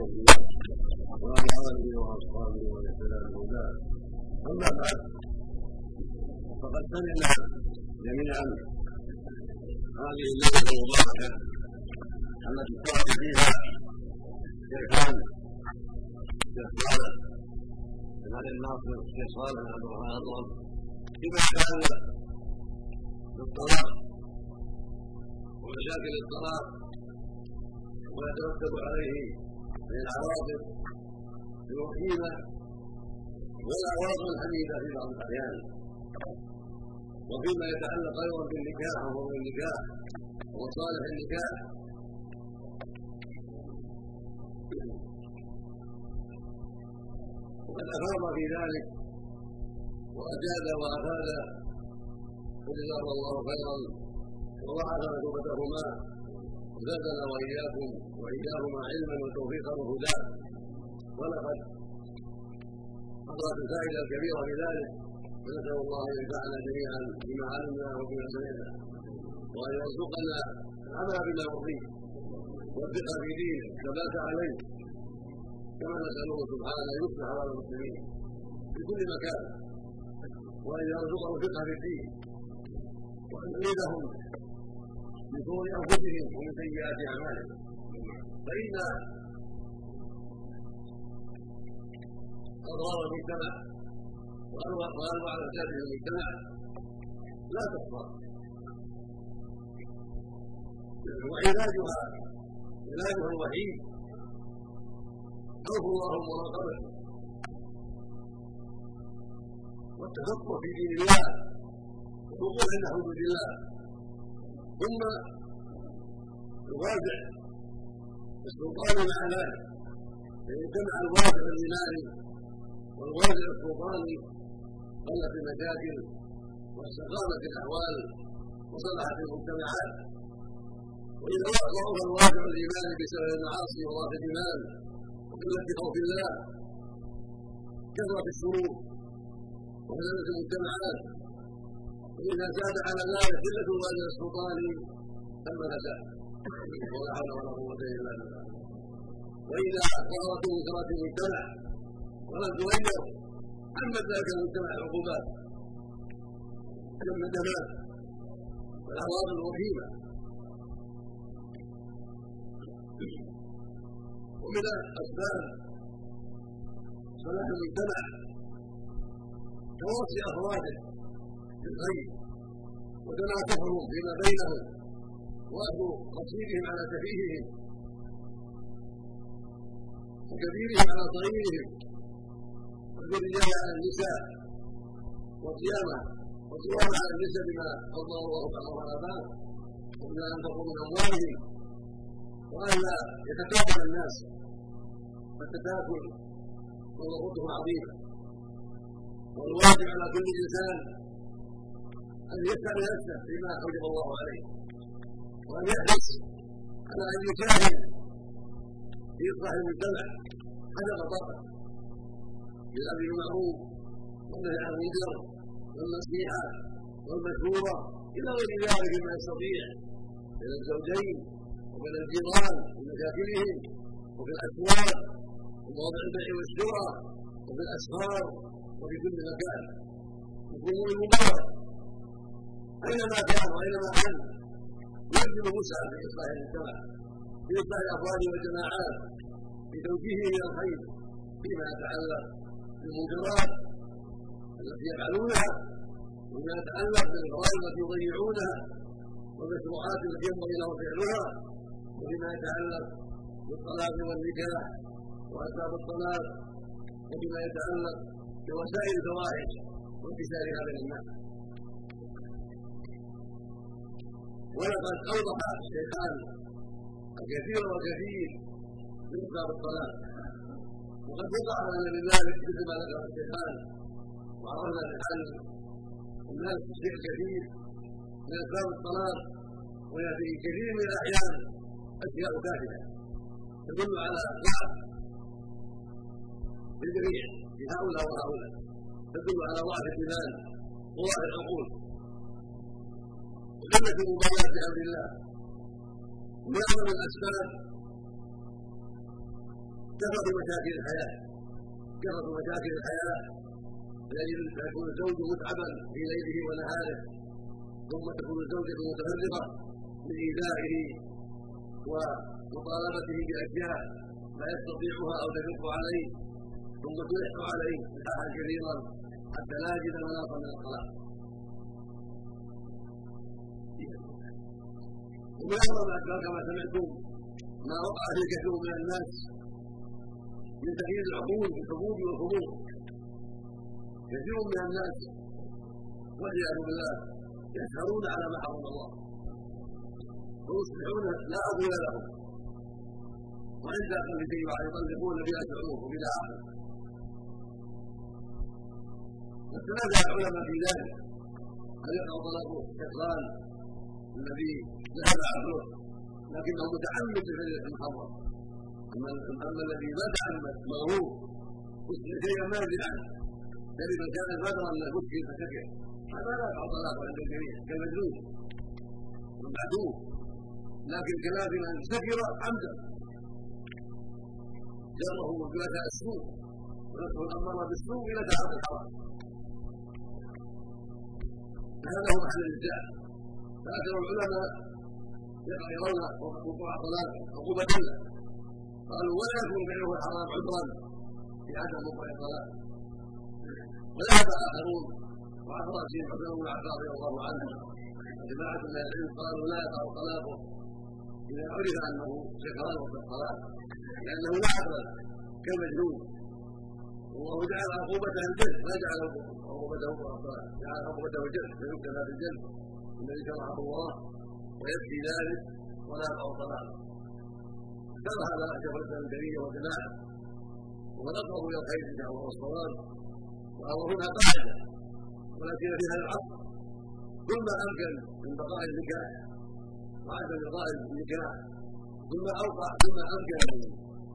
والتسليم وعلى اله واصحابه ومن اهتدى اما بعد فقد سمعنا جميعا هذه الليلة المباركه التي اشترك فيها شيخان شيخ صالح بن علي الناصر الشيخ صالح بن عبد الرحمن الاطلب فيما يتعلق بالطلاق ومشاكل الطلاق وما يترتب عليه من العواقب الوخيمه والعواقب الحميدة في بعض الأحيان. وفيما يتعلق أيضا بالنكاح وهو النكاح ومصالح النكاح. وقد أفاض في ذلك وأجاد وأفاد. فجزاه الله خيرا. وضاعف مثوبتهما وزادنا وإياكم وإياهما علما وتوفيقا وهدى ولقد حضرت الفائده الكبيره في ذلك ونسأل الله أن ينفعنا جميعا بما علمنا وبما سمعنا وأن يرزقنا العمل بما يرضيه والثقة في دينه الثبات عليه. كما نسأله سبحانه أن يصلح على المسلمين في كل مكان وأن يرزقهم فقه في الدين وأن يعيدهم من شرور أنفسهم ومن سيئات أعمالهم. فإن أضرار المجتمع وأنواع الفساد في المجتمع لا تخفى وعلاجها علاجها الوحيد خوف الله ومراقبته والتفقه في دين الله والوقوف عند حدود الله ثم الوازع السلطان مع ذلك فإن اجتمع الوازع الايماني والوازع السلطاني قلت المشاكل واستقامت الأحوال وصلحت المجتمعات. وإذا ضعف الوازع الايماني بسبب المعاصي وضعف الإيمان وقلة خوف الله كثرت الشرور وهزمت المجتمعات. وإذا زاد على ذلك قلة الوالد السلطاني تم فساد ولا حول ولا قوة إلا بالله. وإذا ظهرت منكرات المجتمع ولم تغير. عمت ذلك المجتمع العقوبات كم الندمات والأعراض الوخيمة ومن اسباب صلاح المجتمع توصي أفراده. بالخير وتناصحهم فيما بينهم واخذ قصيرهم على سفيههم وكبيرهم على صغيرهم والرجال على النساء وصيامة وصيام على النساء بما قضى الله سبحانه وتعالى وبما انفقوا من أموالهم والا يتكافل الناس فالتكافل وضرورته عظيمه والواجب على كل إنسان أن يسال نفسه فيما اوجب الله عليه. وأن يحرص على أن يساهم في اصلاح المجتمع حسب طاقته بالامر بالمعروف والنهي عن المنكر والنصيحة والمشورة إلى غير ذلك مما يستطيع من الزوجين ومن الجيران ومشاكلهم وفي الأسواق ومواضع البيع والشراء وفي الاسفار وفي كل مكان. الأمور المبارك اينما كان واينما كان يبذل وسعا في اصلاح المجتمع في اصلاح الافراد والجماعات في توجيهه إلى الخير فيما يتعلق بالمنكرات التي يفعلونها وما يتعلق بالفرائض التي يضيعونها والمشروعات التي ينبغي لهم فعلها وفيما يتعلق بالطلاق والنكاح وأسباب الطلاق وفيما يتعلق بوسائل الفواحش وانتشارها بين الناس. ولقد أوضح الشيخان الكثير والكثير من اسباب الطلاق وقد وقع لنا من ذلك مثل ما ذكر الشيخان وعرفنا الحل الناس شيء كثير. من أسباب الطلاق وهي في كثير من الأحيان أشياء كافيه تدل على ضعف للجميع في هؤلاء وهؤلاء. تدل على ضعف الايمان وضعف العقول وقله المبالاه بامر الله ومن اعظم الاسباب كثرة مشاكل الحياة كثرة مشاكل الحياة يجد يكون الزوج متعبا في ليله ونهاره ثم تكون الزوجة متفرغة لإيذائه ومطالبته بأشياء لا يستطيعها أو تشق عليه ثم تلح عليه لحاحا كثيرا حتى لا يجد مناصا من الصلاة الأسباب كما سمعتم ما وقع في كثير من الناس من تغيير العقول بالحبوب والخمور. كثير من الناس والعياذ بالله يسهرون على ما حرم الله. ويصبحون لا عقول لهم. وعند أقل شيء يطلقون بلا شعور وبلا عقل وتنازع العلماء في ذلك؟ هل يقع طلاق الشيطان الذي لكنه متعمد بفعل المحرم أما الذي ما تعمد مغرور يصبح شيئا مانعا كلمه كانت بدرا لا مسكن فسكت هذا لا يقع طلاق عند الجميع كالمجنون والمعدوم لكن كلام من سكر عمدا جره وجلساء السوء ونفسه الأمر بالسوء إلى تعاطي الحرام. هذا هو محل الابداع فأكثر العلماء يرون وقوع الطلاق عقوبة له. قالوا ولا يكون فعله الحرام عذرا في عدم وقوع الطلاق وذهب اخرون وعن رأسهم عثمان بن عفان رضي الله عنه جماعة من العلم قالوا لا يقع طلاقه إذا عرف أنه سكران وقت الصلاة لأنه لا عقل كالمجنون والله جعل عقوبته الجلد ما جعل عقوبته جعل عقوبته الجلد فيكتب في الجلد. الذي شرعه الله ويكفي ذلك ولا يقع طلاق ترى هذا شيخ الاسلام الكريم وجماعة. ومن اقرب إلى الخير إن شاء الله واولها قاعدة. ولكن في هذا العصر كل ما أمكن من بقاء النكاح. وعدم بقاء النكاح. ثم أوقع ثم أمكن من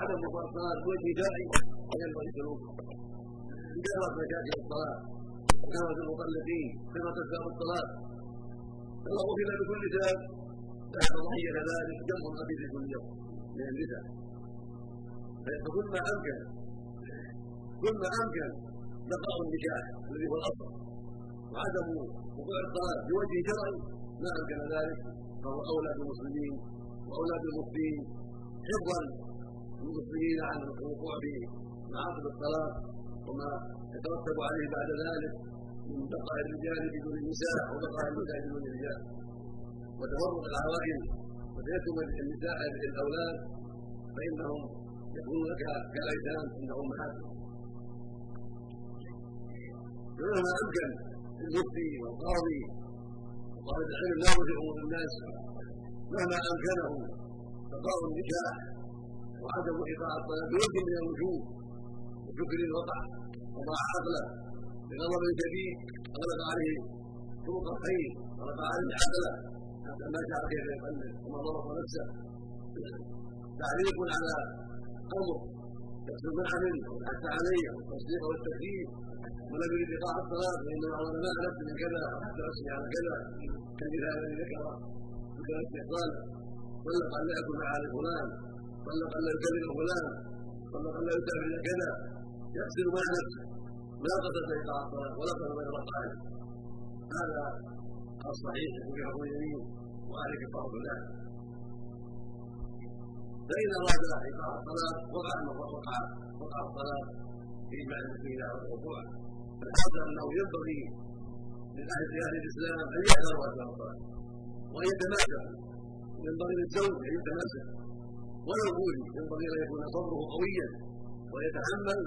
عدم مفاصلات وجه داعي ينبغي سلوكه كثرت مشاكل الصلاة وكثرت المطلقين كثرت اسباب الصلاه فلو غفل بكل سبب تحت ضحيه ذلك جنب القبيل كل يوم من النساء فكل ما امكن كل ما امكن بقاء النكاح الذي هو الأصل. وعدم وقوع الصلاه بوجه شرعي ما امكن ذلك. فهو أولى بالمسلمين وأولى بالمفتين. حفظا للمسلمين عن الوقوع في معاصي الصلاة وما يترتب عليه بعد ذلك. بقاء الرجال بدون النساء وبقاء النساء بدون الرجال. وتفرق العوائل وتيتم النساء الأولاد فإنهم يكونون كالأيتام عند امهاتهم فمهما أمكن للمفتي والقاضي. وطالب العلم لا في أمور الناس. مهما أمكنه بقاء النكاح وعدم ايقاع الطلاق بوجه من الوجوه وشكر الوقع وضاع عقله بغضب شديد غلب عليه طرق الخير. غلب عليه عقله حتى ما شاء كيف يقلد وما ضرب نفسه. تعليق على أمر يحصل من عمل والحث عليه. والتصديق والتكذيب ولم يريد ايقاع الصلاة. فانما ما نفسي من كذا. حتى نفسي على كذا. كالمثال الذي ذكر ذكر الاستحصال طلق أن لا يكون مع فلان طلق أن لا يكلم فلان. طلق أن لا يسافر كذا. يحسن مع نفسه لا قصد ايقاع الصلاه ولا غير الرقائق هذا الصحيح في حكم اليمين وذلك فرض الله. فإن أراد إيقاع الصلاة وقع وقع وقع الصلاة في معنى المسلمين على الوقوع فالحاصل أنه ينبغي لأهل أهل الإسلام أن يحذروا أسباب الصلاة وأن يتماسكوا ينبغي للزوج أن يتماسك. وللرجل ينبغي أن يكون صبره قويا ويتحمل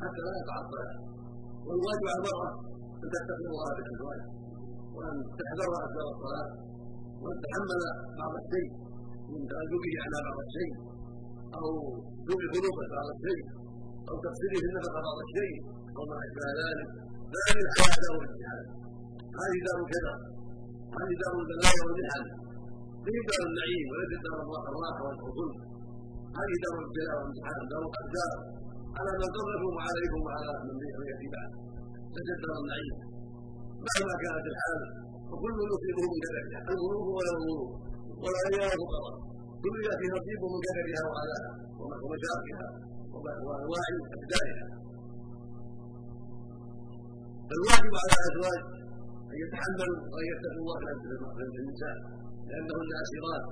حتى لا يقع الصلاة والواجب على المرأة أن الله بالأزواج وأن تحذر أسباب الصلاة وأن تتحمل بعض الشيء من تأدبه على بعض الشيء أو ذوق قلوبه بعض الشيء أو تقصيره في النفقة بعض الشيء وما أشبه ذلك. فهذه الحياة دار الامتحان هذه دار كذا. هذه دار البلايا والمحن هذه دار النعيم وليست دار الراحة والحصول هذه دار الابتلاء والامتحان دار الأقدار على من قبلكم وعليكم وعلى من يأتي بعد دار النعيم مهما كانت الحال وكل يصيبه من كذلك الملوك ولا الملوك ولا أيام فقراء كل ياتي نصيب من كذبها وعلاها ومشاقها وانواع ابدائها فالواجب على الأزواج أن يتحملوا وأن يتقوا الله في النساء لانهن اسيرات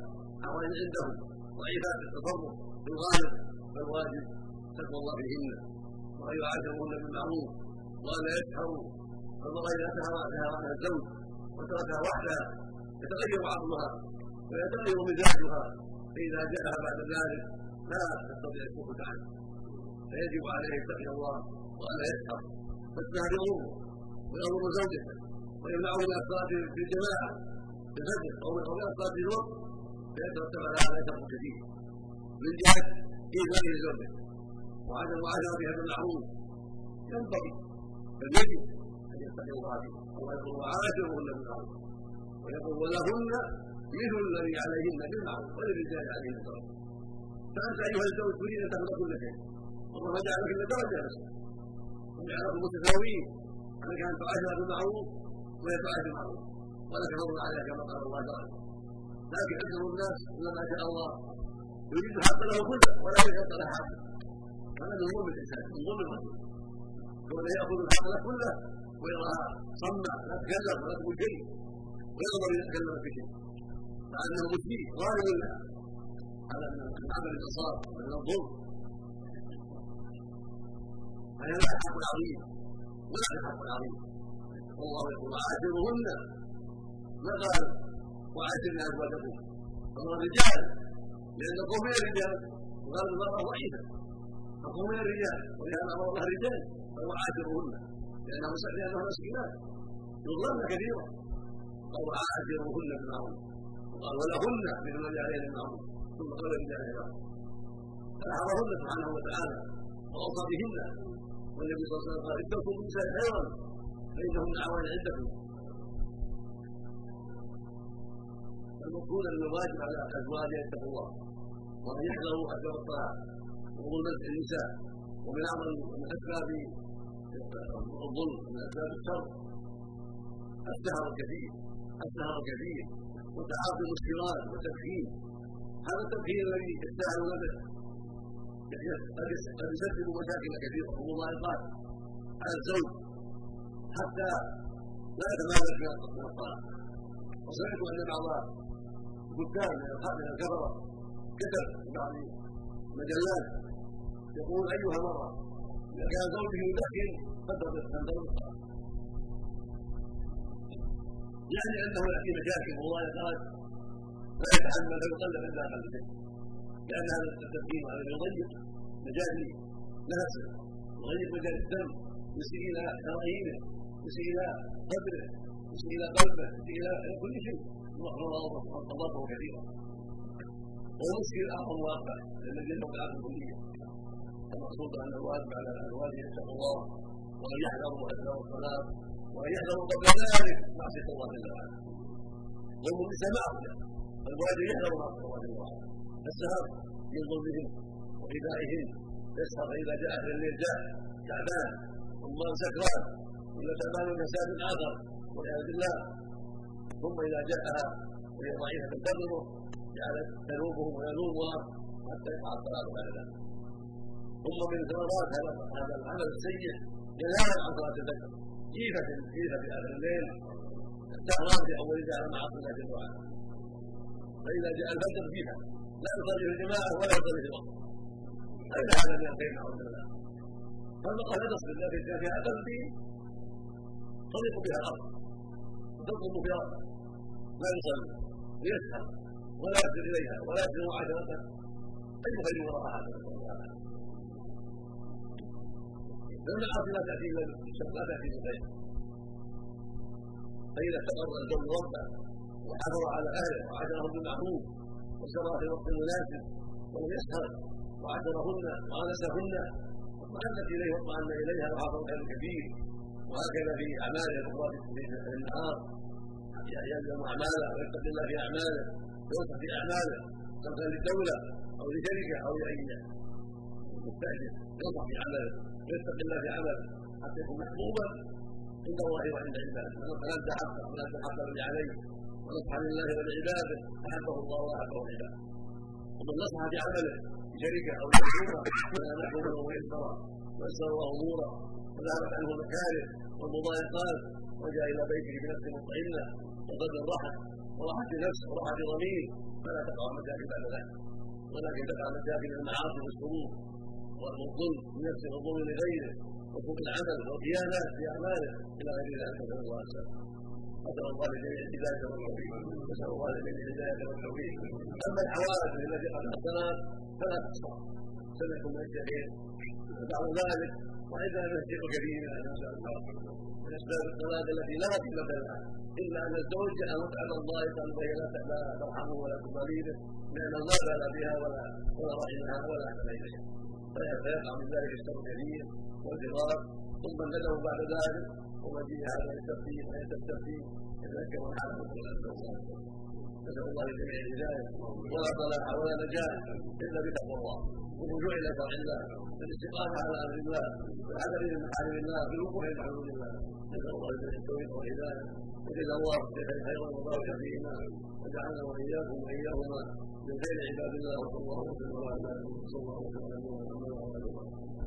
حوالي عندهم ضعيفات التصرف في الغالب فالواجب تقوى الله فيهن وان يعاشرهن بالمعروف وان لا يسحروا فالمرأة إذا سهر عنها الزوج وتركها وحدها يتغير عقلها ويتغير مزاجها. فإذا جاءها بعد ذلك لا تستطيع السكوت عنه فيجب عليه يتقي الله وألا يسحر. فاستهدروه ويأمر زوجته ويمنعه من الصلاة في الجماعة في الفجر أو من الصلاة في الوقت. فيترتب على هذا شر كثير من جهة إيذاء زوجته وعدم معاشرتها بالمعروف ينبغي. بل يجب أن يتقي الله ويقول وعاشرهن بالمعروف ويقول ولهن مثل الذي عليهن بالمعروف وللرجال عليهن بالمعروف فأنت أيها الزوج تريد أن تأخذ كل شيء. والله جعلك إلا درجة بس وجعلكم متساويين أنك أن تعاشر بالمعروف وهي تعاشر بالمعروف. ولك فضل عليها كما قال الله تعالى. لكن أكثر الناس إلا ما شاء الله يريد الحق له كله ولا يريد له حق هذا من ظلم الإنسان من ظلم الرجل كونه يأخذ الحق له كله. ويراها صمة لا تكلم ولا تقول شيء. ويغضب إذا تكلم في شيء. مع أنه مسيء ظالم لها هذا من عمل الانتصار ومن الظلم. فهي لها حق عظيم ولها حق عظيم والله يقول وعاشرهن ما قال وعاشرن أزواجكم. فهو الرجال لأن القوم من الرجال وقال المرأة ضعيفة. فالقوم من الرجال ولهذا أمر الله الرجال فهو عاشرهن لأنه لأنه مسكينات يظلمن كثيرا قال وعاشرهن بالمعروف وقال ولهن مثل الذي عليهن بالمعروف ثم قال الرجال أيضا فامرهن سبحانه وتعالى واوصى بهن والنبي صلى الله عليه وسلم قال اتقوا النساء خيرا فإنهم اعوان عندكم. المفروض أن الواجب على الأزواج أن يتقوا الله وأن يحذروا اثر الطاعة. وظلم النساء ومن أعظم من أسباب الظلم من أسباب الشر. السهر الكثير السهر الكثير وتعاطي المسكرات والتدخين هذا التدخين الذي يستاهل نفسه قد يسبب مشاكل كثيرة. ومضايقات على الزوج حتى لا يتمالك من الطاعه وسمعت أن بعض الكتاب من الكفرة كتب في بعض المجلات يقول ايها المراه اذا كان زوجه يدخن فانتظر الطاعه يعني انه ياتي مشاكل ومضايقات لا يتحمل فيقلب الا أقل شيء لأن هذا التدخين وهذا يضيق مجال نفسه يضيق مجال الدم يسيء إلى شرايينه يسيء إلى قدره يسيء إلى قلبه يسيء إلى كل شيء وضربه كثيرا والمشكل اعظم واقع الذي له العقل الكليه المقصود أن الواجب على الازواج ان يتقوا الله وأن يحذروا اثناء الصلاة وأن يحذروا قبل ذلك معصية الله جل وعلا. وهم ليس معصيه الواجب يحذر معصيه الله جل وعلا. السهر من ظلمهم وإيذائهم يسهر فإذا جاء أهل الليل جاء تعبان. ثم سكران. ولا تعبان من ساد آخر والعياذ بالله. ثم إذا جاءها وهي ضعيفة تنتظره جعلت تنوبهم وينوبها حتى الطلاق بعد ذلك. ثم من ثمرات هذا العمل السيء جلال عن صلاة الفجر. جيفة جيفة في آخر الليل؟ السهران في أول جعل مع الله جل وعلا فإذا جاء الفجر جيفة لا يصلي في الجماعة ولا يصلي في الوقت. هذا من الخير نعوذ بالله فالمرأة لا التي كان فيها دين تضيق بها الأرض. وتطلب فيها لا يصلي. ويسهر ولا يسر إليها ولا يسر معاشرتها أي خير وراء هذا؟ لأن العاصي لا إلا بالشر لا تأتي بالخير فإذا استقر الزوج ربه وحفظ على أهله وعاشرهم بالمعروف وسرى في الوقت المناسب ولم يسهر وعاشرهن وأنسهن واطمأنت إليه واطمأن إليها وحافظ خير كبير وهكذا في أعماله الأخرى في النهار يلزم اعماله ويتقي الله في أعماله. وينصح في أعماله سواء للدولة أو لشركه أو لأي مستاجر ينصح في عمله ويتقي الله في عمله. حتى يكون محبوبا عند الله وعند عباده. ادى حقه حق الذي عليه. ونصح لله ولعباده. أحبه الله وأحبه العباد. ومن نصح في عمله شركه أو مخدومه فلا نحو له ميسرا ويسر الله أموره. وذهبت عنه المكاره والمضايقات. وجاء إلى بيته بنفس مطمئنة. وقد الرحى وراحه نفس وراحه ضمير فلا تقع مشاكل بعد ذلك. ولكن تقع مشاكل المعاصي والسرور والظلم لنفس والظلم لغيره وسوء العمل والخيانات في اعماله إلى غير ذلك. نسأل الله السلامه نسال الله لجميع الهدايه والتوفيق. نسأل الله لجميع الهدايه والتوفيق. أما الحوادث التي قد حصلت فلا تحصى. سنه من الشهيد. وبعد ذلك وإذا لم يصدق كثير من نسأل الله. من أسباب الصلاة التي لا قيمة لها إلا أن الزوج جاء متعب الله قال وهي لا ترحمه ولا تضليله لأن الله لا بها ولا ولا رحمها ولا أحسن إليها فيقع من ذلك الشر الكبير والضرار ثم الندم بعد ذلك. ومجيء هذا الترتيب وهي الترتيب يتذكر حاله نسأل الله لجميع الهداية ولا صلاح ولا نجاة إلا بتقوى الله. والرجوع إلى شرع الله والاستقامة على أمر الله والعدم من محارم الله بالوقوع في حدود الله. نسأل الله لجميع التوفيق والهداية. وجزا الله خير خيرا وبارك فيهما. وجعلنا وإياكم وإياهما من خير عباد الله. وصلى الله وسلم على صلى الله على محمد وعلى آله